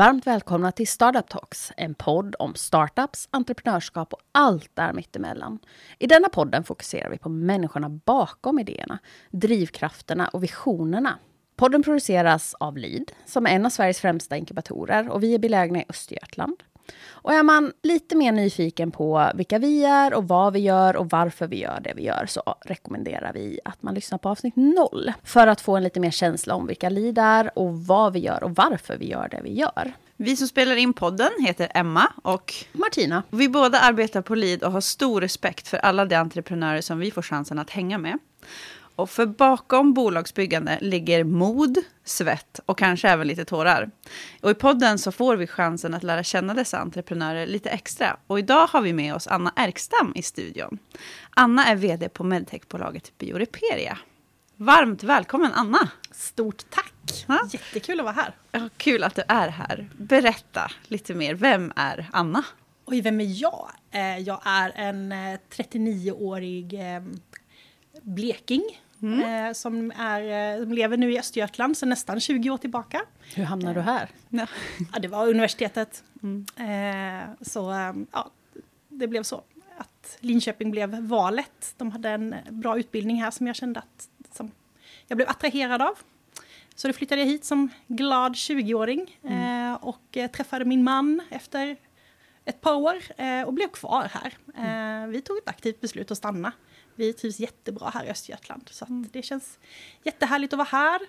Varmt välkomna till Startup Talks, en podd om startups, entreprenörskap och allt där mittemellan. I denna podden fokuserar vi på människorna bakom idéerna, drivkrafterna och visionerna. Podden produceras av Lid, som är en av Sveriges främsta inkubatorer och vi är belägna i Östergötland. Och är man lite mer nyfiken på vilka vi är och vad vi gör och varför vi gör det vi gör så rekommenderar vi att man lyssnar på avsnitt 0 för att få en lite mer känsla om vilka LID är och vad vi gör och varför vi gör det vi gör. Vi som spelar in podden heter Emma och Martina. Vi båda arbetar på Lead och har stor respekt för alla de entreprenörer som vi får chansen att hänga med. Och för bakom bolagsbyggande ligger mod, svett och kanske även lite tårar. Och i podden så får vi chansen att lära känna dessa entreprenörer lite extra. Och idag har vi med oss Anna Erkstam i studion. Anna är vd på medtechbolaget Bioreperia. Varmt välkommen Anna! Stort tack! Ha? Jättekul att vara här. Ja, kul att du är här. Berätta lite mer, vem är Anna? Oj, vem är jag? Eh, jag är en 39-årig eh, eh, bleking Mm. Eh, som, är, eh, som lever nu i Östergötland sedan nästan 20 år tillbaka. Hur hamnade du här? Ja. ja, det var universitetet. Mm. Eh, så ja, det blev så att Linköping blev valet. De hade en bra utbildning här som jag kände att som jag blev attraherad av. Så då flyttade jag hit som glad 20-åring mm. och träffade min man efter ett par år och blev kvar här. Mm. Vi tog ett aktivt beslut att stanna vi trivs jättebra här i Östergötland. Så mm. det känns jättehärligt att vara här.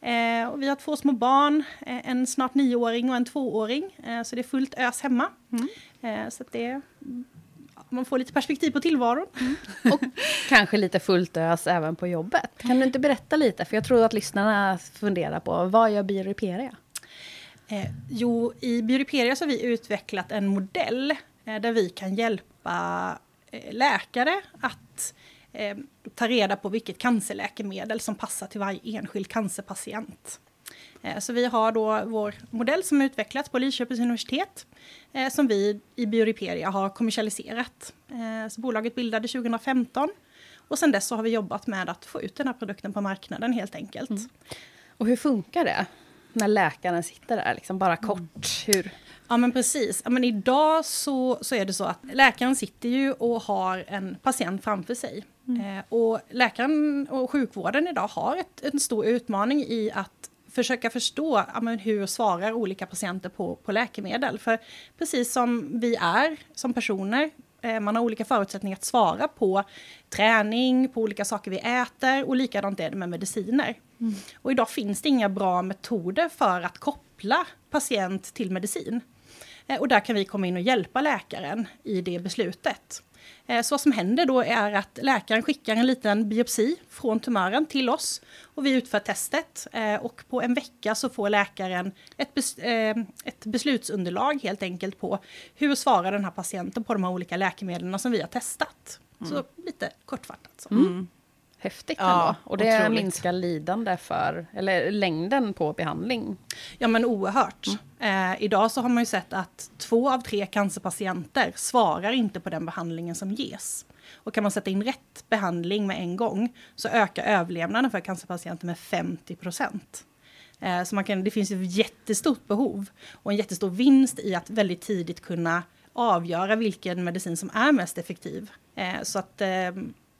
Eh, och vi har två små barn, eh, en snart nioåring och en tvååring. Eh, så det är fullt ös hemma. Mm. Eh, så det, man får lite perspektiv på tillvaron. Mm. Och kanske lite fullt ös även på jobbet. Kan du inte berätta lite? För jag tror att lyssnarna funderar på, vad gör Bioriperia? Eh, jo, i Bioriperia så har vi utvecklat en modell eh, där vi kan hjälpa läkare att eh, ta reda på vilket cancerläkemedel som passar till varje enskild cancerpatient. Eh, så vi har då vår modell som utvecklats på Lidköpings universitet eh, som vi i Bioriperia har kommersialiserat. Eh, så bolaget bildade 2015 och sen dess så har vi jobbat med att få ut den här produkten på marknaden helt enkelt. Mm. Och hur funkar det? När läkaren sitter där, liksom bara kort. Mm. Hur? Ja men precis. Ja, men idag så, så är det så att läkaren sitter ju och har en patient framför sig. Mm. Eh, och läkaren och sjukvården idag har ett, en stor utmaning i att försöka förstå ja, men hur svarar olika patienter på, på läkemedel. För precis som vi är som personer, eh, man har olika förutsättningar att svara på träning, på olika saker vi äter och likadant är det med mediciner. Mm. Och idag finns det inga bra metoder för att koppla patient till medicin. Eh, och där kan vi komma in och hjälpa läkaren i det beslutet. Eh, så vad som händer då är att läkaren skickar en liten biopsi från tumören till oss och vi utför testet eh, och på en vecka så får läkaren ett, bes ett beslutsunderlag helt enkelt på hur svarar den här patienten på de här olika läkemedlen som vi har testat. Mm. Så lite kortfattat. Så. Mm. Häftigt ja, ändå. Och det otroligt. minskar lidande för, eller längden på behandling. Ja men oerhört. Mm. Eh, idag så har man ju sett att två av tre cancerpatienter svarar inte på den behandlingen som ges. Och kan man sätta in rätt behandling med en gång så ökar överlevnaden för cancerpatienter med 50 procent. Eh, så man kan, det finns ett jättestort behov och en jättestor vinst i att väldigt tidigt kunna avgöra vilken medicin som är mest effektiv. Eh, så att eh,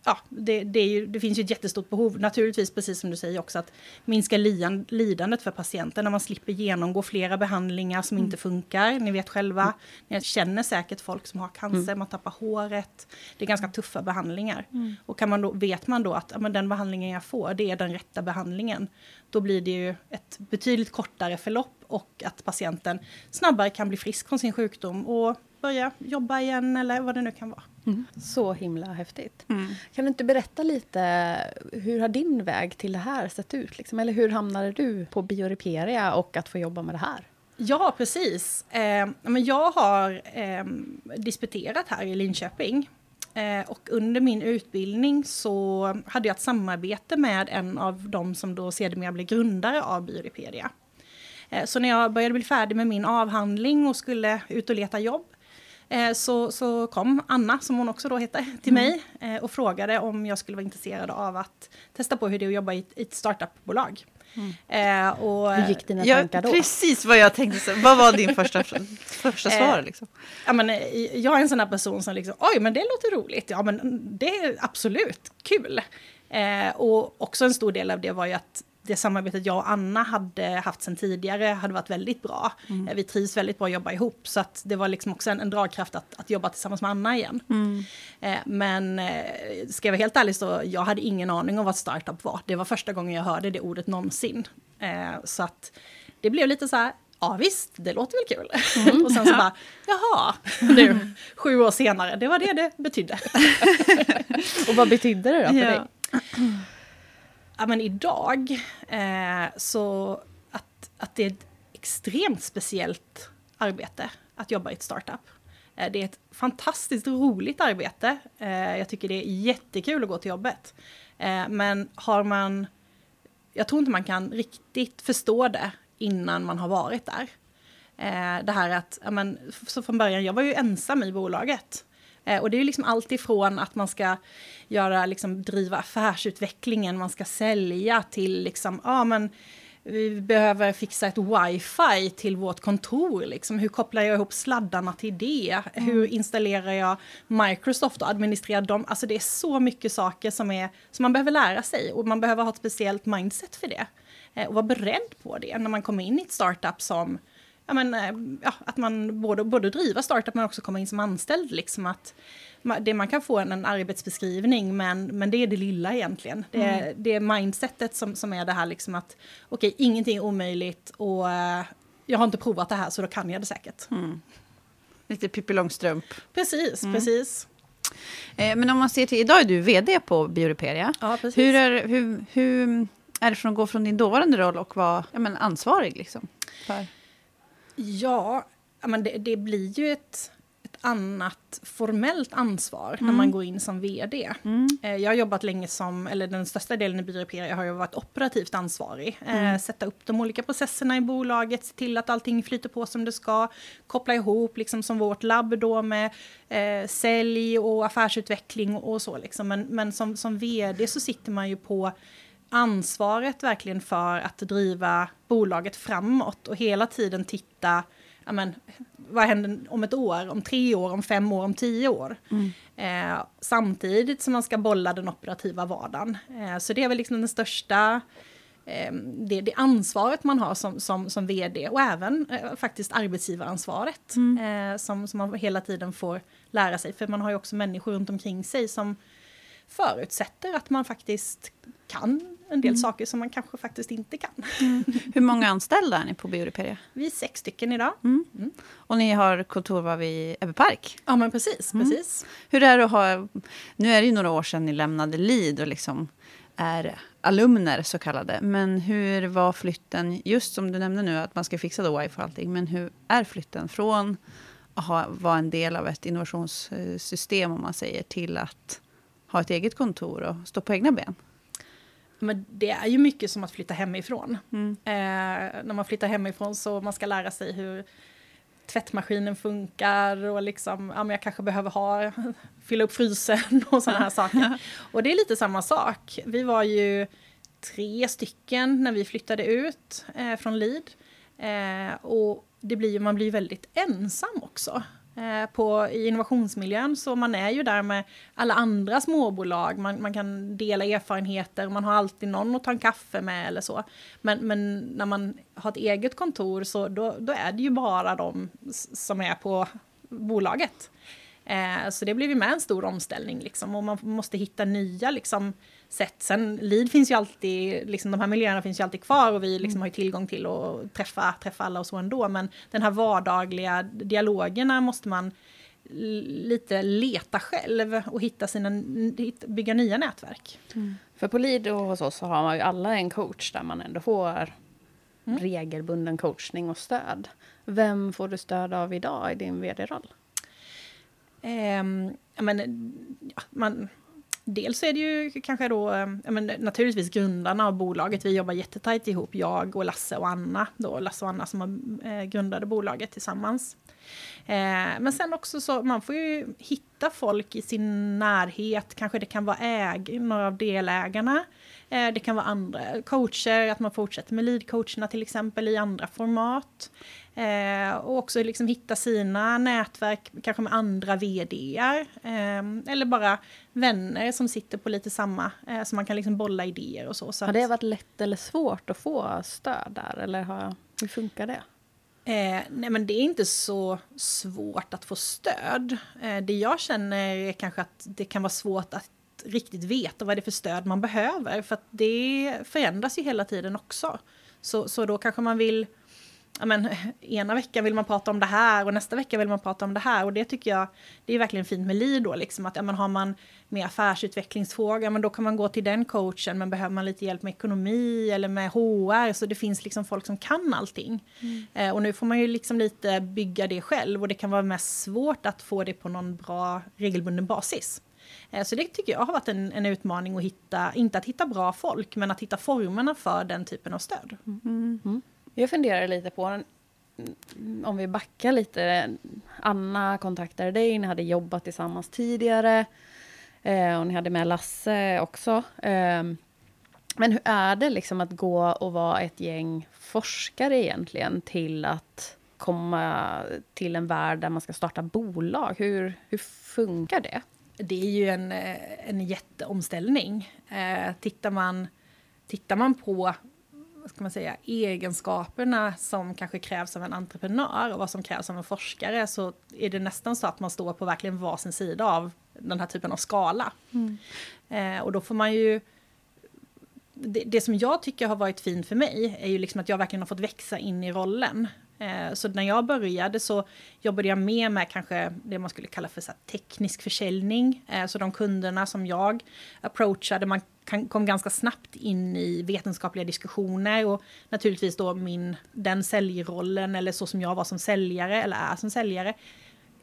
ja, det, det, ju, det, finns ju ett jättestort behov, naturligtvis precis som du säger också, att minska lidandet för patienten när man slipper genomgå flera behandlingar som mm. inte funkar. Ni vet själva, mm. ni känner säkert folk som har cancer, mm. man tappar håret. Det är ganska tuffa behandlingar. Mm. Och kan man då, vet man då att ja, men den behandlingen jag får, det är den rätta behandlingen, då blir det ju ett betydligt kortare förlopp och att patienten snabbare kan bli frisk från sin sjukdom och börja jobba igen eller vad det nu kan vara. Mm. Så himla häftigt. Mm. Kan du inte berätta lite, hur har din väg till det här sett ut? Liksom? Eller hur hamnade du på Bioriperia och att få jobba med det här? Ja, precis. Eh, men jag har eh, disputerat här i Linköping. Eh, och under min utbildning så hade jag ett samarbete med en av de som då sedermera blev grundare av Bioripedia. Eh, så när jag började bli färdig med min avhandling och skulle ut och leta jobb så, så kom Anna, som hon också då heter, till mm. mig eh, och frågade om jag skulle vara intresserad av att testa på hur det är att jobba i ett, ett startupbolag. Eh, och, Hur gick dina Ja, tankar då? precis vad jag tänkte. Vad var din första, första svar? Eh, Liksom? ja, men, eh, jag är en sån här person som liksom, oj men det låter roligt, ja men det är absolut kul. Eh, och också en stor del av det var ju att det samarbetet jag och Anna hade haft sedan tidigare hade varit väldigt bra. Eh, vi trivs väldigt bra att jobba ihop, så att det var liksom också en, en dragkraft att, att jobba tillsammans med Anna igen. Eh, men eh, ska jag vara helt ärlig så jag hade ingen aning om vad startup var. Det var första gången jag hörde det ordet någonsin. Eh, så att det blev lite så här, ja visst, det låter väl kul. och sen så bara, jaha, nu, sju år senare, det var det det betydde. Och vad betydde det då för Ja. dig? ja, men idag eh, så att, att det är ett extremt speciellt arbete att jobba i ett startup. Eh, det är ett fantastiskt roligt arbete. Eh, jag tycker det är jättekul att gå till jobbet. Eh, men har man... Jag tror inte man kan riktigt förstå det innan man har varit där. Eh, det här att, ja, men, så från början, jag var ju ensam i bolaget. Eh, och det är ju liksom allt ifrån att man ska göra, liksom, driva affärsutvecklingen, man ska sälja till liksom, ja men vi behöver fixa ett wifi till vårt kontor. Liksom. Hur kopplar jag ihop sladdarna till det? Hur installerar jag Microsoft och administrerar dem? Alltså det är så mycket saker som, är, som man behöver lära sig och man behöver ha ett speciellt mindset för det. Eh, och vara beredd på det när man kommer in i ett startup som ja, men, eh, ja, att man både, både driva startup men också komma in som anställd. Liksom att det man kan få en, en arbetsbeskrivning men, men det är det lilla egentligen. Det är, det är mindsetet som, som är det här liksom att okej, ingenting är omöjligt och eh, jag har inte provat det här så då kan jag det säkert. Lite Pippi Långstrump. Precis, precis. Eh, men om man ser till, idag är du vd på Bioreperia. Ja, precis. Hur är, hur, hur är det från att gå från din dåvarande roll och vara ja, men ansvarig? Liksom, för? Ja, men det, det blir ju ett, ett annat formellt ansvar när man går in som vd. Eh, Jag har jobbat länge som, eller den största delen i Bioreperia har jag varit operativt ansvarig. Eh, Sätta upp de olika processerna i bolaget, se till att allting flyter på som det ska. Koppla ihop, liksom som vårt labb då med eh, sälj och affärsutveckling och så. Liksom. Men, men som, som vd så sitter man ju på ansvaret verkligen för att driva bolaget framåt och hela tiden titta, ja men, vad händer om ett år, om tre år, om fem år, om tio år? Eh, samtidigt som man ska bolla den operativa vardagen. Eh, så det är väl liksom den största eh, det, det ansvaret man har som, som, som vd och även eh, faktiskt arbetsgivaransvaret eh, som, som man hela tiden får lära sig. För man har ju också människor runt omkring sig som förutsätter att man faktiskt kan en del saker som man kanske faktiskt inte kan. Hur många anställda är ni på Bioreperia? Vi är sex stycken idag. Och ni har kontor var vid Ebbe Park. Ja men precis, precis. Hur är det att ha... Nu är det ju några år sedan ni lämnade LID och liksom är alumner så kallade. Men hur var flytten, just som du nämnde nu, att man ska fixa då wifi och allting. Men hur är flytten från att ha, vara en del av ett innovationssystem, om man säger, till att ha ett eget kontor och stå på egna ben? Men det är ju mycket som att flytta hemifrån. Mm. Eh, när man flyttar hemifrån så man ska lära sig hur tvättmaskinen funkar och liksom, ja, men jag kanske behöver ha, fylla upp frysen och sådana här saker. Och det är lite samma sak. Vi var ju tre stycken när vi flyttade ut eh, från Lid. Eh, och det blir ju, man blir väldigt ensam också. Eh, på, I innovationsmiljön så man är ju där med alla andra småbolag, man, man kan dela erfarenheter, man har alltid någon att ta en kaffe med eller så. Men, men när man har ett eget kontor så då, då är det ju bara de som är på bolaget. Eh, så det blev ju med en stor omställning liksom, och man måste hitta nya liksom, sätt. Sen Lid finns ju alltid, liksom, de här miljöerna finns ju alltid kvar och vi liksom har ju tillgång till att träffa, träffa alla och så ändå. Men den här vardagliga dialogerna måste man lite leta själv och hitta sina, bygga nya nätverk. För på Lid och hos oss så har man ju alla en coach där man ändå får regelbunden coachning och stöd. Vem får du stöd av idag i din vd-roll? Ehm, ja, men, ja, man, dels är det ju kanske då, eh, men, naturligtvis grundarna av bolaget. Vi jobbar jättetajt ihop, jag och Lasse och Anna. Då, Lasse och Anna som har, eh, grundade bolaget tillsammans. Eh, men sen också så, man får ju hitta folk i sin närhet, kanske det kan vara äg, några av delägarna. Eh, det kan vara andra coacher, att man fortsätter med leadcoacherna till exempel i andra format. Eh, och också liksom hitta sina nätverk, kanske med andra vdar. Eh, eller bara vänner som sitter på lite samma, eh, så man kan liksom bolla idéer och så. så har det varit lätt eller svårt att få stöd där? Eller har, hur funkar det? Eh, nej men det är inte så svårt att få stöd. Eh, det jag känner är kanske att det kan vara svårt att riktigt veta vad det är för stöd man behöver. För att det förändras ju hela tiden också. Så, så då kanske man vill ja, men, ena veckan vill man prata om det här och nästa vecka vill man prata om det här. Och det tycker jag, det är verkligen fint med LID då, liksom att ja, men har man med affärsutvecklingsfrågor, men då kan man gå till den coachen, men behöver man lite hjälp med ekonomi eller med HR, så det finns liksom folk som kan allting. Mm. Eh, och nu får man ju liksom lite bygga det själv och det kan vara mest svårt att få det på någon bra regelbunden basis. Eh, så det tycker jag har varit en, en, utmaning att hitta, inte att hitta bra folk, men att hitta formerna för den typen av stöd. Mm. Mm. Jag funderar lite på, om vi backar lite, Anna kontaktade dig, ni hade jobbat tillsammans tidigare. Eh, och ni hade med Lasse också. Eh, men hur är det liksom att gå och vara ett gäng forskare egentligen till att komma till en värld där man ska starta bolag? Hur, hur funkar det? Det är ju en, eh, en jätteomställning. Eh, tittar, man, tittar man på ska man säga, egenskaperna som kanske krävs av en entreprenör och vad som krävs av en forskare så är det nästan så att man står på verkligen varsin sida av den här typen av skala. Mm. Eh, och då får man ju... Det, det, som jag tycker har varit fint för mig är ju liksom att jag verkligen har fått växa in i rollen. Eh, så när jag började så jobbade jag mer med kanske det man skulle kalla för så teknisk försäljning. Eh, så de kunderna som jag approachade, man kom ganska snabbt in i vetenskapliga diskussioner och naturligtvis då min, den säljrollen eller så som jag var som säljare eller är som säljare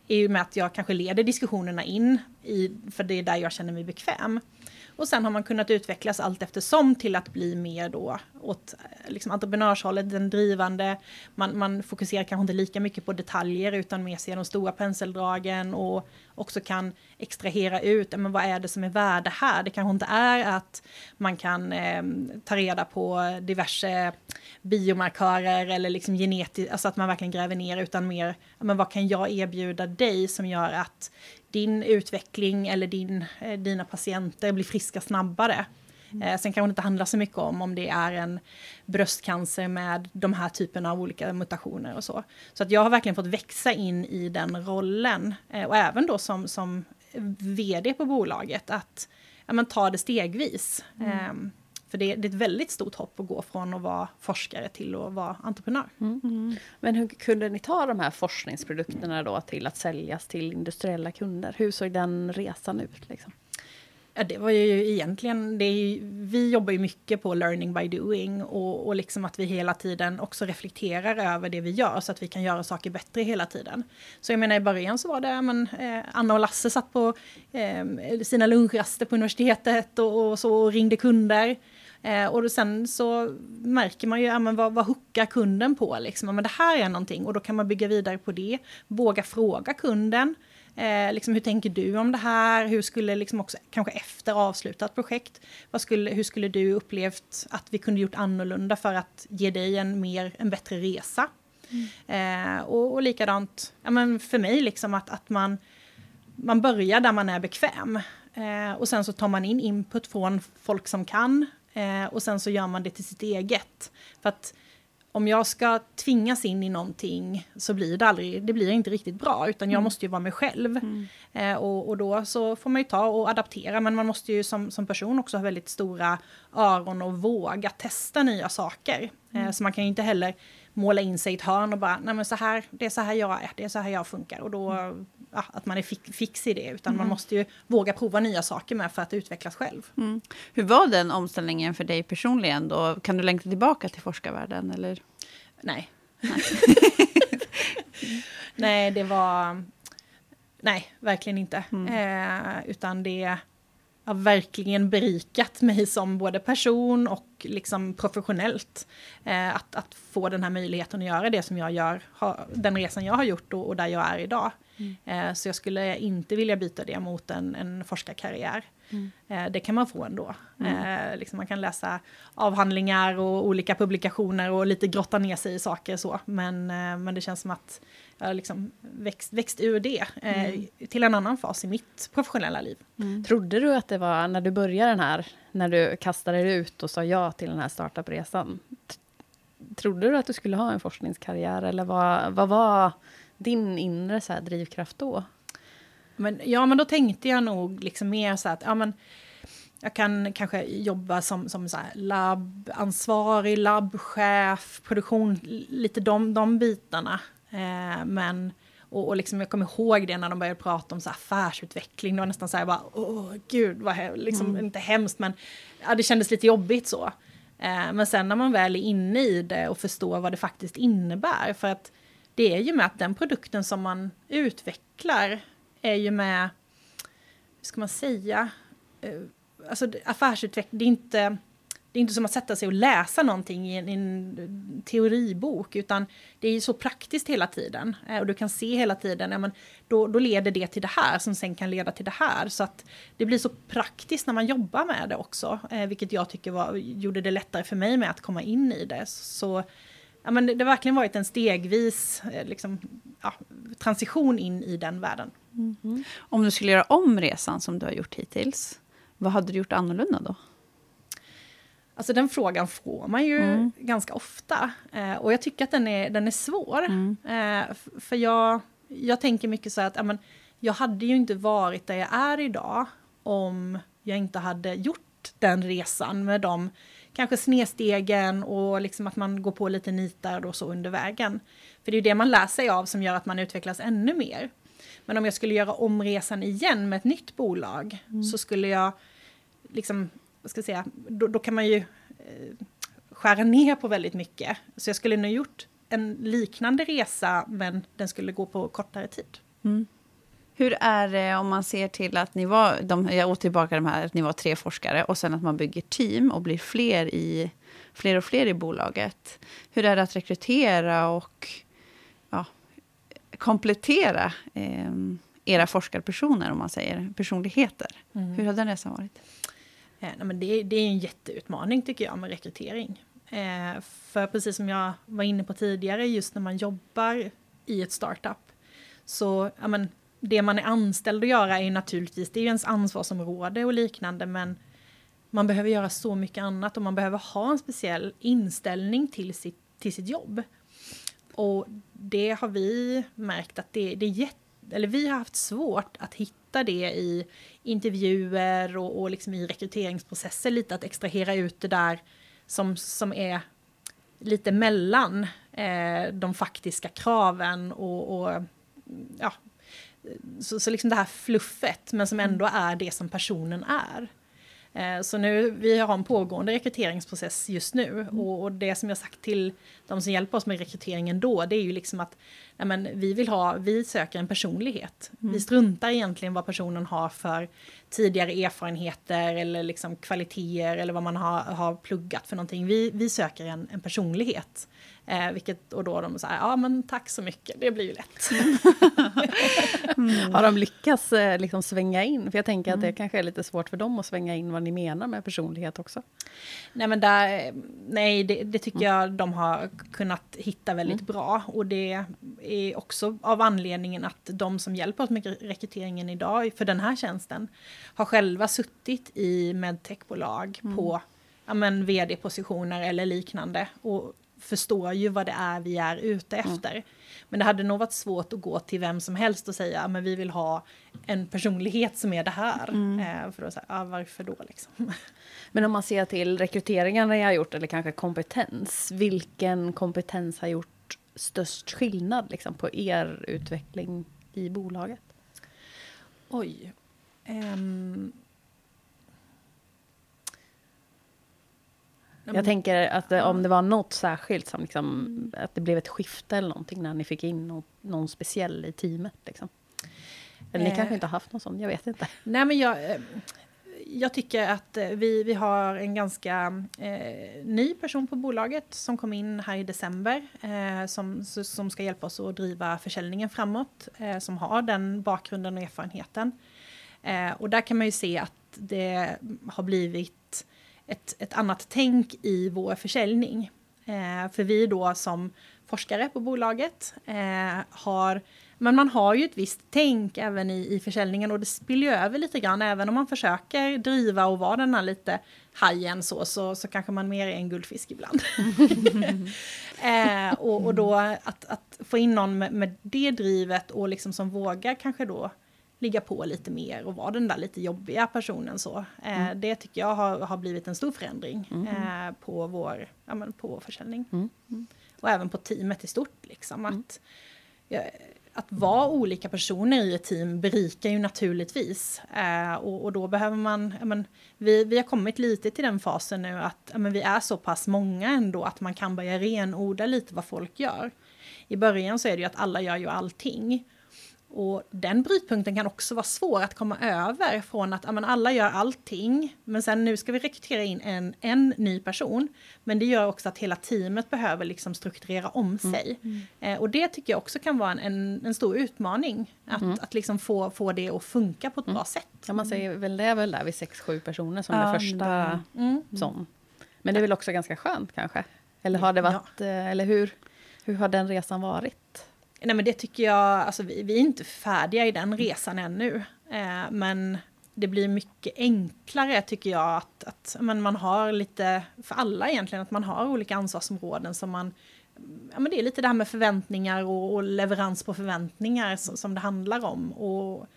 är ju med att jag kanske leder diskussionerna in i, för det är där jag känner mig bekväm. Och sen har man kunnat utvecklas allt eftersom till att bli mer då åt eh, liksom entreprenörshållet, den drivande. Man, man fokuserar kanske inte lika mycket på detaljer utan mer ser de stora penseldragen och också kan extrahera ut, men vad är det som är värde här? Det kanske inte är att man kan eh, ta reda på diverse biomarkörer eller liksom genetiskt, alltså att man verkligen gräver ner, utan mer, men vad kan jag erbjuda dig som gör att din utveckling eller din, eh, dina patienter blir friska snabbare. Mm. Eh, sen kanske det inte handlar så mycket om om det är en bröstcancer med de här typerna av olika mutationer och så. Så att jag har verkligen fått växa in i den rollen. Eh, och även då som, som vd på bolaget, att ja, men ta det stegvis. Mm. För det, det, är ett väldigt stort hopp att gå från att vara forskare till att vara entreprenör. Mm. Mm. Men hur kunde ni ta de här forskningsprodukterna då till att säljas till industriella kunder? Hur såg den resan ut? Liksom? Ja, det var ju egentligen, det är, vi jobbar ju mycket på learning by doing och, och liksom att vi hela tiden också reflekterar över det vi gör så att vi kan göra saker bättre hela tiden. Så jag menar i början så var det, men, eh, Anna och Lasse satt på eh, sina lunchraster på universitetet och, och så och ringde kunder. Eh, och sen så märker man ju, ja, men vad, vad hookar kunden på? Liksom? Men det här är någonting och då kan man bygga vidare på det. Våga fråga kunden. Eh, liksom, hur tänker du om det här? Hur skulle liksom också, kanske efter avslutat projekt, vad skulle, hur skulle du upplevt att vi kunde gjort annorlunda för att ge dig en, mer, en bättre resa? Mm. Eh, och, och likadant, ja, men för mig, liksom att, att man, man börjar där man är bekväm. Eh, och sen så tar man in input från folk som kan. Eh, och sen så gör man det till sitt eget. För att om jag ska tvingas in i någonting så blir det aldrig, det blir inte riktigt bra, utan jag mm. måste ju vara mig själv. Mm. Eh, och, och, då så får man ju ta och adaptera, men man måste ju som, som person också ha väldigt stora öron och våga testa nya saker. Eh, mm. Eh, så man kan ju inte heller måla in sig i ett hörn och bara, nej men så här, det är så här jag är, det är så här jag funkar. Och då, mm. ja, att man är fix i det, utan man mm. måste ju våga prova nya saker med för att utvecklas själv. Mm. Hur var den omställningen för dig personligen då? Kan du längta tillbaka till forskarvärlden eller? Nej. Nej, nej det var... Nej, verkligen inte. Mm. Eh, utan det... har verkligen berikat mig som både person och liksom professionellt. Eh, att, att få den här möjligheten att göra det som jag gör, ha, den resan jag har gjort och, och där jag är idag. Mm. Eh, så jag skulle inte vilja byta det mot en, en forskarkarriär. Mm. Eh, det kan man få ändå. Mm. Eh, liksom man kan läsa avhandlingar och olika publikationer och lite grotta ner sig i saker så. Men, eh, men det känns som att har liksom växt, växt ur det mm. till en annan fas i mitt professionella liv. Mm. Trodde du att det var när du började den här, när du kastade dig ut och sa ja till den här startupresan? Trodde du att du skulle ha en forskningskarriär eller vad, vad var din inre så drivkraft då? Men, ja, men då tänkte jag nog liksom mer så att ja, men, jag kan kanske jobba som, som så labbansvarig, labbchef, produktion, lite de, de bitarna. Eh, men, och, och liksom jag kommer ihåg det när de började prata om så affärsutveckling. Det var nästan så här bara, åh gud, vad he liksom, mm. inte hemskt, men ja, det kändes lite jobbigt så. Eh, men sen när man väl är inne i det och förstår vad det faktiskt innebär, för att det är ju med att den produkten som man utvecklar är ju med, hur ska man säga, eh, alltså affärsutveckling, det är inte det är inte som att sätta sig och läsa någonting i en, i en teoribok, utan det är ju så praktiskt hela tiden. Eh, och du kan se hela tiden, ja, men då, då leder det till det här som sen kan leda till det här. Så att det blir så praktiskt när man jobbar med det också, eh, vilket jag tycker var, gjorde det lättare för mig med att komma in i det. Så ja, men det, det har verkligen varit en stegvis eh, liksom, ja, transition in i den världen. Mm. Om du skulle göra om resan som du har gjort hittills, vad hade du gjort annorlunda då? Alltså den frågan får man ju mm. ganska ofta. Eh, och jag tycker att den är, den är svår. Mm. Eh, för jag, jag tänker mycket så att ja, men, jag hade ju inte varit där jag är idag om jag inte hade gjort den resan med de kanske snedstegen och liksom att man går på lite nitar och så under vägen. För det är ju det man lär sig av som gör att man utvecklas ännu mer. Men om jag skulle göra om resan igen med ett nytt bolag mm. så skulle jag liksom vad ska jag säga, då, då kan man ju eh, skära ner på väldigt mycket. Så jag skulle nog gjort en liknande resa, men den skulle gå på kortare tid. Mm. Hur är det om man ser till att ni var, de, jag åter tillbaka de här, att ni var tre forskare och sen att man bygger team och blir fler, i, fler och fler i bolaget. Hur är det att rekrytera och ja, komplettera eh, era forskarpersoner, om man säger, personligheter? Mm. Hur har den resan varit? Eh, men det, det, är en jätteutmaning tycker jag med rekrytering. Eh, för precis som jag var inne på tidigare, just när man jobbar i ett startup, så ja, men, det man är anställd att göra är naturligtvis, det är ju ens ansvarsområde och liknande, men man behöver göra så mycket annat och man behöver ha en speciell inställning till sitt, till sitt jobb. Och det har vi märkt att det, det är jätte, eller vi har haft svårt att hitta det i intervjuer och, och liksom i rekryteringsprocesser lite att extrahera ut det där som, som är lite mellan eh, de faktiska kraven och, och ja, så, så liksom det här fluffet, men som ändå är det som personen är. Eh, så nu, vi har en pågående rekryteringsprocess just nu mm. och, och, det som jag sagt till de som hjälper oss med rekryteringen då, det är ju liksom att ja, men, vi vill ha, vi söker en personlighet. Mm. Vi struntar egentligen vad personen har för tidigare erfarenheter eller liksom kvaliteter eller vad man har, har pluggat för någonting. Vi, vi söker en, en personlighet. Eh, vilket, och då de säger, ja men tack så mycket, det blir ju lätt. mm. Har de lyckats eh, liksom svänga in? För jag tänker mm. att det mm. kanske är lite svårt för dem att svänga in vad ni menar med personlighet också. Nej men där, nej det, det tycker mm. jag de har kunnat hitta väldigt mm. bra. Och det är också av anledningen att de som hjälper oss med rekryteringen idag för den här tjänsten har själva suttit i medtechbolag mm. på ja, vd-positioner eller liknande. Och förstår ju vad det är vi är ute mm. efter. Mm. Men det hade nog varit svårt att gå till vem som helst och säga men vi vill ha en personlighet som är det här. Mm. Eh, för att säga, ah, varför då liksom? Men om man ser till rekryteringarna jag har gjort, eller kanske kompetens, vilken kompetens har gjort störst skillnad liksom, på er utveckling i bolaget? Oj. Um, Jag tänker att eh, om det var något särskilt, som liksom, att det blev ett skifte eller någonting när ni fick in någon, någon speciell i teamet. Liksom. Eller ni eh, kanske inte har haft någon sån, jag vet inte. Nej men jag, eh, jag tycker att eh, vi, vi har en ganska eh, ny person på bolaget som kom in här i december eh, som, som ska hjälpa oss att driva försäljningen framåt, som har den bakgrunden och erfarenheten. Och där kan man ju se att det har blivit ett, ett annat tänk i vår försäljning. Eh, för vi då som forskare på bolaget eh, har men man har ju ett visst tänk även i, i försäljningen och det spiller ju över lite grann. Även om man försöker driva och vara den här lite hajen så, så, så kanske man mer är en guldfisk ibland. eh, och, och då att, att få in någon med, med, det drivet och liksom som vågar kanske då ligga på lite mer och vara den där lite jobbiga personen så. Eh, mm. Det tycker jag har, har blivit en stor förändring mm. eh, på, vår, ja, men på vår försäljning. Mm. Och även på teamet i stort. Liksom, att, jag, att vara olika personer i ett team berikar ju naturligtvis. Eh, och, och, då behöver man, men, vi, vi har kommit lite till den fasen nu att men, vi är så pass många ändå att man kan börja renodla lite vad folk gör. I början så är det ju att alla gör ju allting. Och den brytpunkten kan också vara svår att komma över från att amen, alla gör allting, men sen nu ska vi rekrytera in en, en ny person. Men det gör också att hela teamet behöver liksom strukturera om mm. sig. Mm. Eh, och det tycker jag också kan vara en, en, en stor utmaning, att, mm. att liksom få, få det att funka på ett mm. bra sätt. Ja, man säger väl det är väl där vid sex sju personer som ja, det första mm. sån. Men det är väl också ganska skönt kanske? Eller har det varit, ja. Eh, eller hur, hur har den resan varit? Nej men det tycker jag, alltså vi, vi är inte färdiga i den resan ännu. Eh, men det blir mycket enklare tycker jag att, att men man har lite, för alla egentligen, att man har olika ansvarsområden som man Ja, men det är lite det här med förväntningar och, och leverans på förväntningar som, som, det handlar om. Och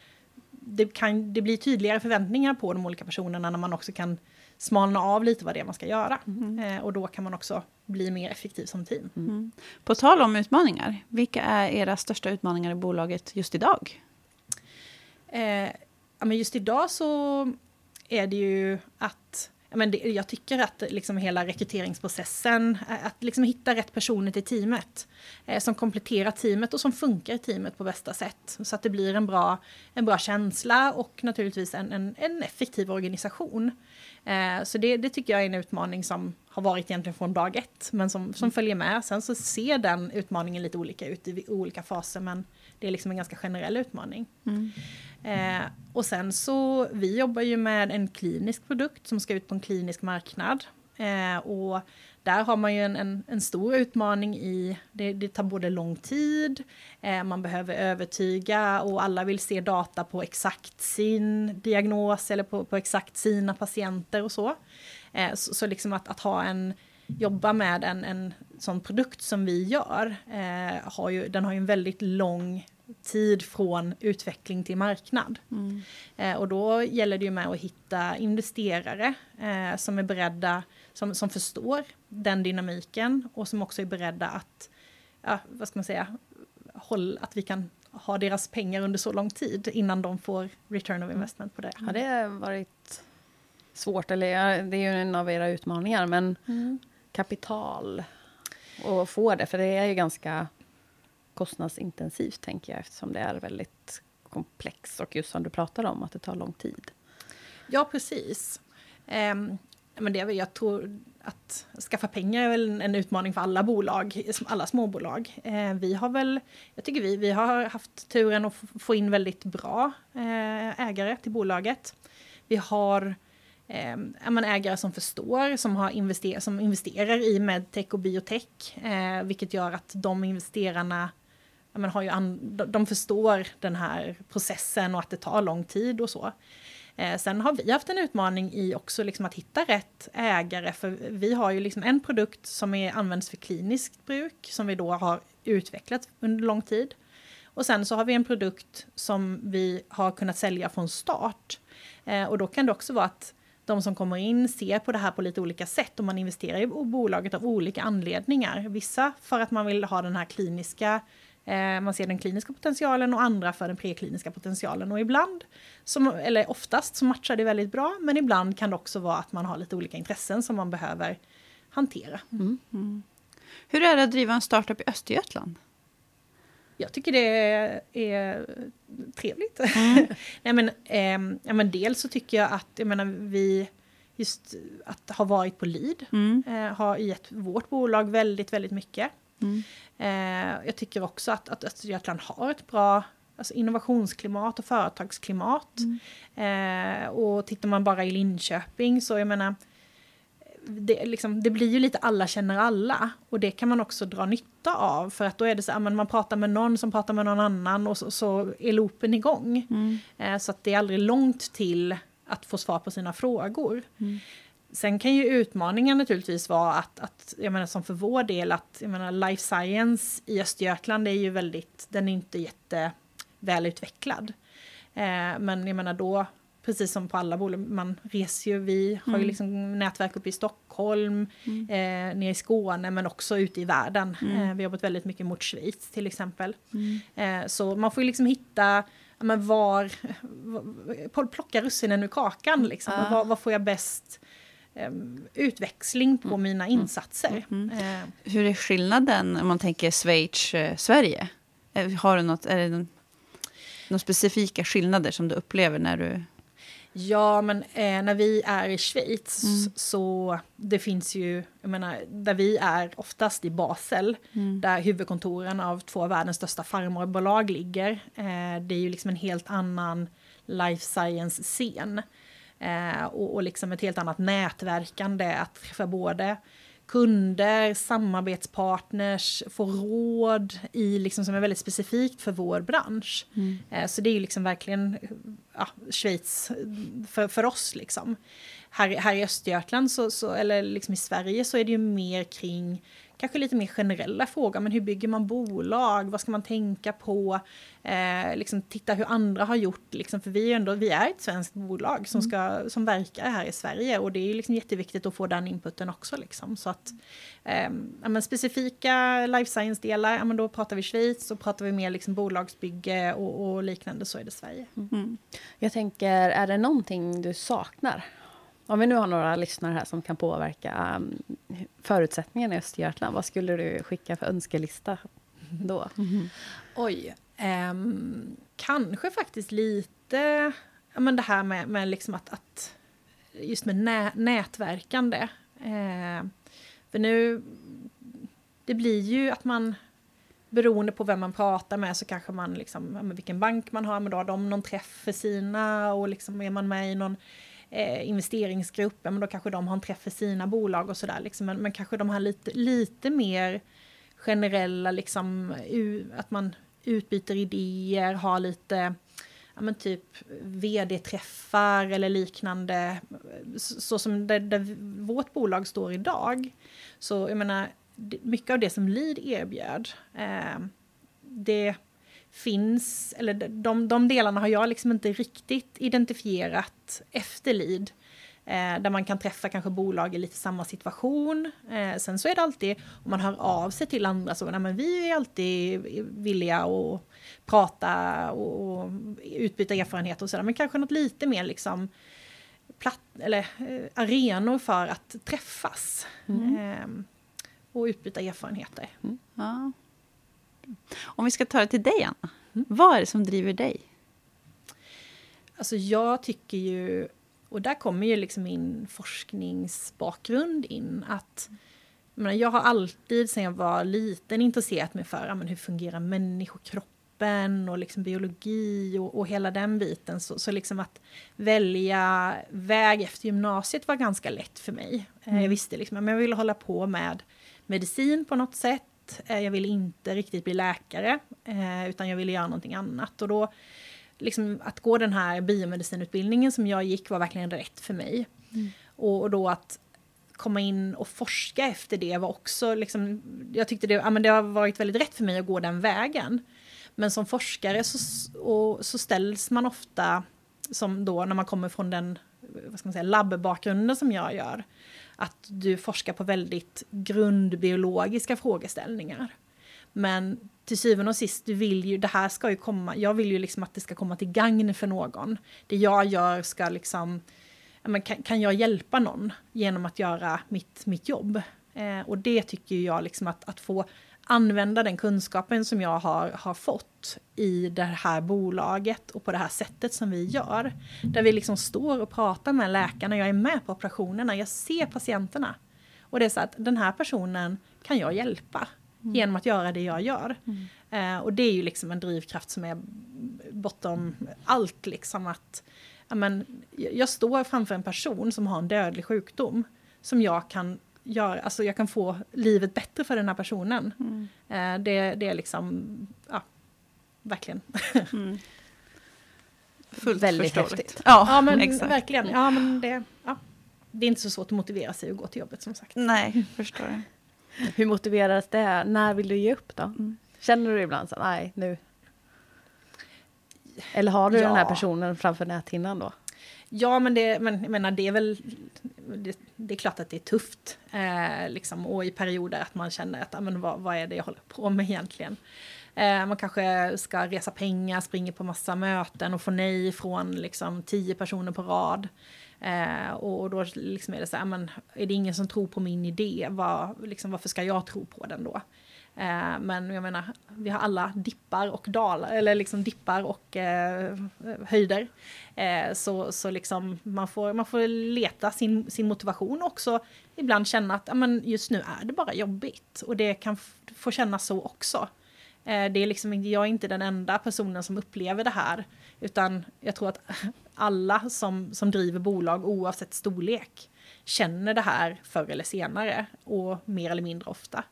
det, kan, det blir tydligare förväntningar på de olika personerna när man också kan smalna av lite vad det är man ska göra. Mm. Eh, och då kan man också bli mer effektiv som team. Mm. På tal om utmaningar, vilka är era största utmaningar i bolaget just idag? Eh, ja, men just idag så är det ju att men det, jag tycker att liksom hela rekryteringsprocessen, att liksom hitta rätt personer till teamet eh, som kompletterar teamet och som funkar i teamet på bästa sätt. Så att det blir en bra, en bra känsla och naturligtvis en, en, en effektiv organisation. Eh, så det, det, tycker jag är en utmaning som har varit egentligen från dag ett, men som, som följer med. Sen så ser den utmaningen lite olika ut i olika faser, men det är liksom en ganska generell utmaning. Mm. Eh, och sen så, vi jobbar ju med en klinisk produkt som ska ut på en klinisk marknad. Eh, och där har man ju en, en, en stor utmaning i, det, det tar både lång tid, eh, man behöver övertyga och alla vill se data på exakt sin diagnos eller på, på exakt sina patienter och så. Eh, så, så, liksom att, att ha en, jobba med en, en sån produkt som vi gör, eh, har ju, den har ju en väldigt lång tid från utveckling till marknad. Mm. Eh, och då gäller det ju med att hitta investerare eh, som är beredda, som, som förstår den dynamiken och som också är beredda att, ja, vad ska man säga, håll, att vi kan ha deras pengar under så lång tid innan de får return of investment på det. Har det varit svårt, eller det är ju en av era utmaningar, men mm. kapital och få det, för det är ju ganska kostnadsintensivt, tänker jag, eftersom det är väldigt komplext och just som du pratar om, att det tar lång tid. Ja, precis. Um, men det är väl, jag tror att skaffa pengar är väl en utmaning för alla bolag, alla småbolag. Eh, vi har väl, jag tycker vi, vi har haft turen att få in väldigt bra eh, ägare till bolaget. Vi har eh, ägare som förstår, som, har invester som investerar i medtech och biotech, eh, vilket gör att de investerarna men, har ju de förstår den här processen och att det tar lång tid och så. Eh, sen har vi haft en utmaning i också liksom att hitta rätt ägare, för vi har ju liksom en produkt som är, används för kliniskt bruk, som vi då har utvecklat under lång tid. Och sen så har vi en produkt som vi har kunnat sälja från start. Eh, och då kan det också vara att de som kommer in ser på det här på lite olika sätt och man investerar i bolaget av olika anledningar. Vissa för att man vill ha den här kliniska Eh, man ser den kliniska potentialen och andra för den prekliniska potentialen. Och ibland, som, eller oftast, så matchar det väldigt bra. Men ibland kan det också vara att man har lite olika intressen som man behöver hantera. Mm. Mm. Hur är det att driva en startup i Östergötland? Jag tycker det är, trevligt. Mm. Nej, men, eh, ja, men dels så tycker jag att jag menar, vi just att ha varit på LID mm. eh, har gett vårt bolag väldigt, väldigt mycket. Mm. Eh, jag tycker också att, att Östergötland har ett bra alltså innovationsklimat och företagsklimat. Mm. Eh, och tittar man bara i Linköping så jag menar, det, liksom, det, blir ju lite alla känner alla. Och det kan man också dra nytta av. För att då är det så att man pratar med någon som pratar med någon annan och så, så är loopen igång. Mm. Eh, så att det är aldrig långt till att få svar på sina frågor. Mm. Sen kan ju utmaningen naturligtvis vara att, att, jag menar som för vår del, att jag menar life science i Östergötland är ju väldigt, den är inte jättevälutvecklad. Eh, men jag menar då, precis som på alla bolag, man reser ju, vi har ju mm. liksom nätverk uppe i Stockholm, mm. eh, nere i Skåne, men också ute i världen. Mm. Eh, vi har jobbat väldigt mycket mot Schweiz till exempel. Mm. Eh, så man får ju liksom hitta men var, var plocka russinen ur kakan liksom. Uh. Var, var, får jag bäst utväxling på mm. mina mm. insatser? Mm. Uh. Hur är skillnaden om man tänker Schweiz, eh, Sverige? Eh, har du något, är det några specifika skillnader som du upplever när du Ja, men eh, när vi är i Schweiz mm. så det finns ju, jag menar, där vi är oftast i Basel, mm. där huvudkontoren av två av världens största farmarbolag ligger. Eh, det är ju liksom en helt annan life science-scen. Eh, och, och liksom ett helt annat nätverkande att träffa både kunder, samarbetspartners, få råd i liksom som är väldigt specifikt för vår bransch. Mm. Eh, så det är ju liksom verkligen ja, Schweiz för, för oss. Liksom. Här, här i Östergötland, så, så, eller liksom i Sverige, så är det ju mer kring kanske lite mer generella frågor. Men hur bygger man bolag? Vad ska man tänka på? Eh, liksom titta hur andra har gjort. Liksom, för vi är, ändå, vi är ett svenskt bolag som, mm. ska, som verkar här i Sverige. Och det är liksom jätteviktigt att få den inputen också. Liksom. Så att, eh, ja, specifika life science-delar, ja, då pratar vi Schweiz. Så pratar vi mer liksom bolagsbygge och, och liknande så är det Sverige. Mm. Jag tänker, är det någonting du saknar om vi nu har några lyssnare här som kan påverka um, förutsättningarna i Östergötland, vad skulle du skicka för önskelista då? Mm. Oj, um, kanske faktiskt lite ja, men det här med, med liksom att, att just med nä, nätverkande. Uh, för nu, det blir ju att man beroende på vem man pratar med så kanske man liksom, ja, vilken bank man har, men då har de någon träff för sina och liksom är man med i någon eh, investeringsgrupper, men då kanske de har en träff för sina bolag och sådär. Liksom. Men, men, kanske de här lite, lite mer generella, liksom, att man utbyter idéer, har lite ja, men typ vd-träffar eller liknande. Så som det, där vårt bolag står idag. Så jag menar, mycket av det som Lead erbjöd, eh, det finns, eller de, de delarna har jag liksom inte riktigt identifierat efter LID. Eh, där man kan träffa kanske bolag i lite samma situation. Eh, sen så är det alltid, om man hör av sig till andra, så nej, men vi är alltid villiga att prata och, och utbyta erfarenheter och sådär. Men kanske något lite mer liksom platt, eller eh, arenor för att träffas. Mm. Eh, och utbyta erfarenheter. Mm. Ja. Om vi ska ta det till dig, Anna. Mm. Vad är det som driver dig? Alltså jag tycker ju, och där kommer ju liksom min forskningsbakgrund in, att jag, jag har alltid sedan jag var liten intresserat mig för men hur fungerar människokroppen och liksom biologi och, och hela den biten. Så, så liksom att välja väg efter gymnasiet var ganska lätt för mig. Mm. Jag visste liksom att jag ville hålla på med medicin på något sätt Eh, jag ville inte riktigt bli läkare, eh, utan jag ville göra någonting annat. Och då, liksom, att gå den här biomedicinutbildningen som jag gick var verkligen rätt för mig. Mm. Och, och, då att komma in och forska efter det var också, liksom, jag tyckte det, ja, men det har varit väldigt rätt för mig att gå den vägen. Men som forskare så, och, så ställs man ofta, som då när man kommer från den vad ska man säga, labbbakgrunden som jag gör, att du forskar på väldigt grundbiologiska frågeställningar. Men till syvende och sist, du vill ju, det här ska ju komma, jag vill ju liksom att det ska komma till gagn för någon. Det jag gör ska liksom, kan, kan jag hjälpa någon genom att göra mitt, mitt jobb? Eh, och det tycker jag liksom att, att få använda den kunskapen som jag har, har fått i det här bolaget och på det här sättet som vi gör. Där vi liksom står och pratar med läkarna, jag är med på operationerna, jag ser patienterna. Och det är så att den här personen kan jag hjälpa mm. genom att göra det jag gör. Mm. Eh, och det är ju liksom en drivkraft som är bortom allt. Liksom att, ja, men, jag står framför en person som har en dödlig sjukdom som jag kan gör, alltså jag kan få livet bättre för den här personen. Mm. Eh, det, det är liksom, ja, verkligen. Mm. Fullt Väldigt häftigt. Ja, ja men exakt. verkligen. Ja, men det, ja. det är inte så svårt att motivera sig att gå till jobbet som sagt. Nej, förstår jag. Hur motiveras det? När vill du ge upp då? Mm. Känner du ibland så nej nu? Eller har du ja. den här personen framför näthinnan då? Ja, men det, men, jag menar, det är väl... Det, det är klart att det är tufft. Eh, liksom, och i perioder att man känner att, men, vad, vad är det jag håller på med egentligen? Eh, man kanske ska resa pengar, springer på massa möten och får nej från liksom, tio personer på rad. Eh, och då liksom är det så här, men, är det ingen som tror på min idé? Var, liksom, varför ska jag tro på den då? Eh, men jag menar, vi har alla dippar och dalar, eller liksom dippar och eh, höjder. Eh, så så liksom man, får, man får leta sin, sin motivation också. Ibland känna att amen, just nu är det bara jobbigt. Och det kan få kännas så också. Eh, det är liksom, jag är inte den enda personen som upplever det här. Utan jag tror att alla som, som driver bolag oavsett storlek känner det här förr eller senare och mer eller mindre ofta.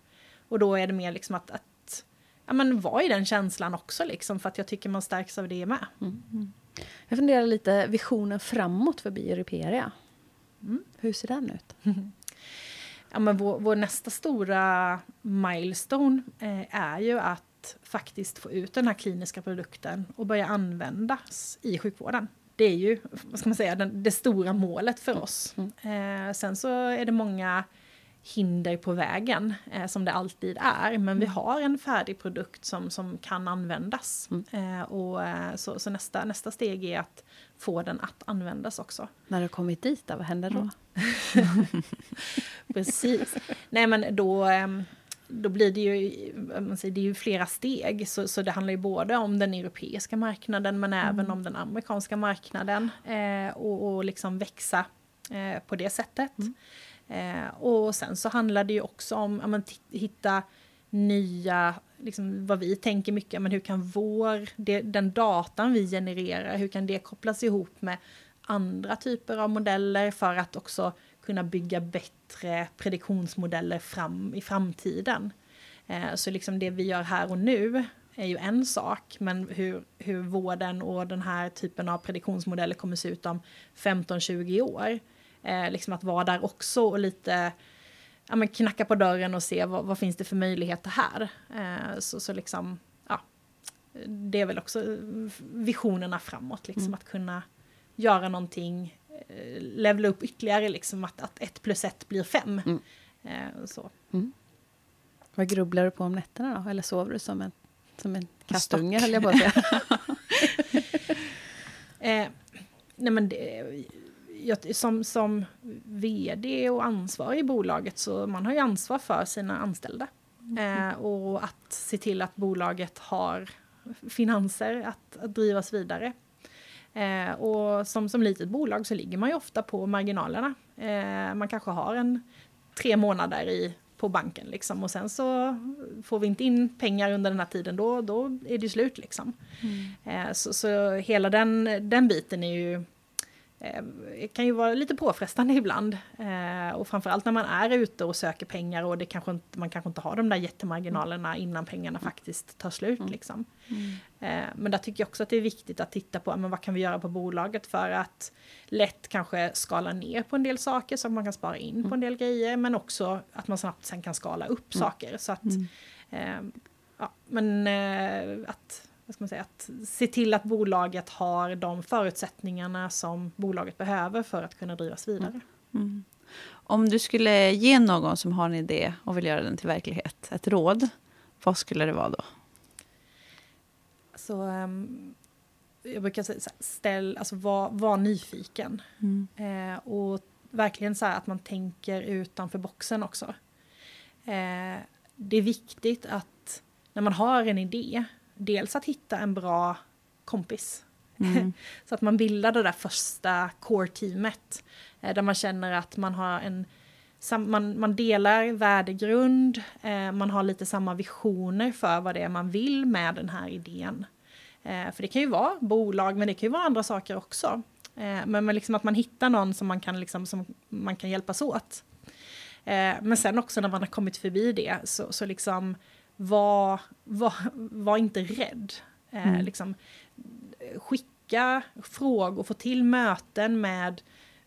Och då är det mer liksom att, att ja, men vara i den känslan också, liksom, för att jag tycker man stärks av det med. Mm. Mm. Jag funderar lite visionen framåt för Bioriperia. Mm. Hur ser den ut? ja, men vår, vår nästa stora milestone eh, är ju att faktiskt få ut den här kliniska produkten och börja användas i sjukvården. Det är ju vad ska man säga, den, det stora målet för mm. oss. Mm. Eh, sen så är det många hinder på vägen, eh, som det alltid är. Men mm. vi har en färdig produkt som, som kan användas. Mm. Eh, och, eh, så så nästa, nästa steg är att få den att användas också. När du kommit dit, då, vad händer då? Mm. Precis. Nej men då, ehm, då blir det ju, det är ju flera steg. Så, så det handlar ju både om den europeiska marknaden men även mm. om den amerikanska marknaden. Eh, och, och liksom växa eh, på det sättet. Mm. Eh, och sen så handlar det ju också om att hitta nya, liksom vad vi tänker mycket, men hur kan vår, det, den datan vi genererar, hur kan det kopplas ihop med andra typer av modeller för att också kunna bygga bättre prediktionsmodeller fram, i framtiden. Eh, så liksom det vi gör här och nu är ju en sak, men hur, hur vården och den här typen av prediktionsmodeller kommer se ut om 15-20 år Eh, liksom att vara där också och lite ja, men knacka på dörren och se vad, vad finns det för möjligheter här. Eh, så, så liksom, ja, det är väl också visionerna framåt, liksom mm. att kunna göra någonting, eh, levla upp ytterligare, liksom att, att ett plus ett blir fem. Mm. Eh, så. Mm. Vad grubblar du på om nätterna då? Eller sover du som en, som en kattunge, höll jag på att säga? eh, nej men det, jag, som, som vd och ansvarig i bolaget så man har ju ansvar för sina anställda. Mm. Eh, och att se till att bolaget har finanser att, att drivas vidare. Eh, och som, som litet bolag så ligger man ju ofta på marginalerna. Eh, man kanske har en tre månader i, på banken liksom. och sen så får vi inte in pengar under den här tiden då, då är det slut liksom. Mm. Eh, så, så hela den, den biten är ju eh, kan ju vara lite påfrestande ibland. Eh, och framförallt när man är ute och söker pengar och det kanske inte, man kanske inte har de där jättemarginalerna innan pengarna mm. faktiskt tar slut. Mm. Liksom. Mm. Eh, men där tycker jag också att det är viktigt att titta på men vad kan vi göra på bolaget för att lätt kanske skala ner på en del saker så att man kan spara in på mm. en del grejer men också att man snabbt sen kan skala upp mm. saker. Så att, mm. eh, ja, men eh, att vad ska man säga, att se till att bolaget har de förutsättningarna som bolaget behöver för att kunna drivas vidare. Mm. Mm. Om du skulle ge någon som har en idé och vill göra den till verklighet ett råd, vad skulle det vara då? Så, um, jag brukar säga, ställ, alltså var, var nyfiken. Mm. Eh, och verkligen så att man tänker utanför boxen också. Eh, det är viktigt att när man har en idé, dels att hitta en bra kompis. Mm. så att man bildar det där första core-teamet. Eh, där man känner att man har en man, man delar värdegrund, eh, man har lite samma visioner för vad det är man vill med den här idén. Eh, för det kan ju vara bolag, men det kan ju vara andra saker också. Men, liksom att man hittar någon som man kan, liksom, som man kan hjälpas åt. Men sen också när man har kommit förbi det, så, så liksom var, var, var inte rädd. Eh, mm. liksom, skicka frågor, få till möten med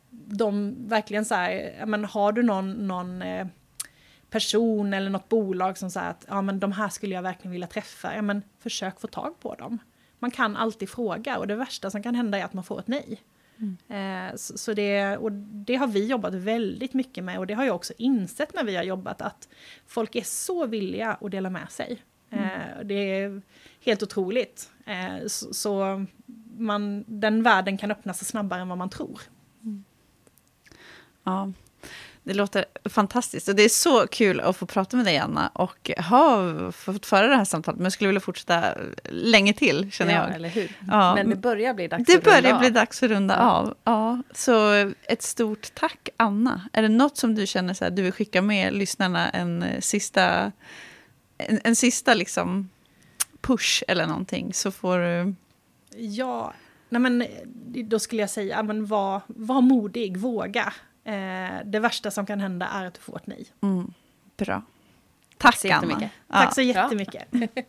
de verkligen så här, men har du någon, någon eh, person eller något bolag som säger att ja, men de här skulle jag verkligen vilja träffa, ja, men försök få tag på dem. Man kan alltid fråga och det värsta som kan hända är att man får ett nej. Mm. Eh, så, så, det, och det har vi jobbat väldigt mycket med och det har jag också insett när vi har jobbat att folk är så villiga att dela med sig. Mm. Eh, det är helt otroligt. Eh, så, så man, den världen kan öppna sig snabbare än vad man tror. Mm. Ja, det låter fantastiskt och det är så kul att få prata med dig Anna och ha fått föra det här samtalet. Men jag skulle vilja fortsätta länge till känner ja, jag. Eller hur? Ja. Men det börjar bli dags det att runda börjar bli dags att runda ja. av. Ja, så ett stort tack Anna. Är det något som du känner så här, du vill skicka med lyssnarna en eh, sista, en, en sista liksom push eller någonting så får du... Ja, nej men då skulle jag säga, men var, var modig, våga. Eh, det värsta som kan hända är att du får ett nej. Mm. Bra. Tack, Tack så Anna. Tack så jättemycket.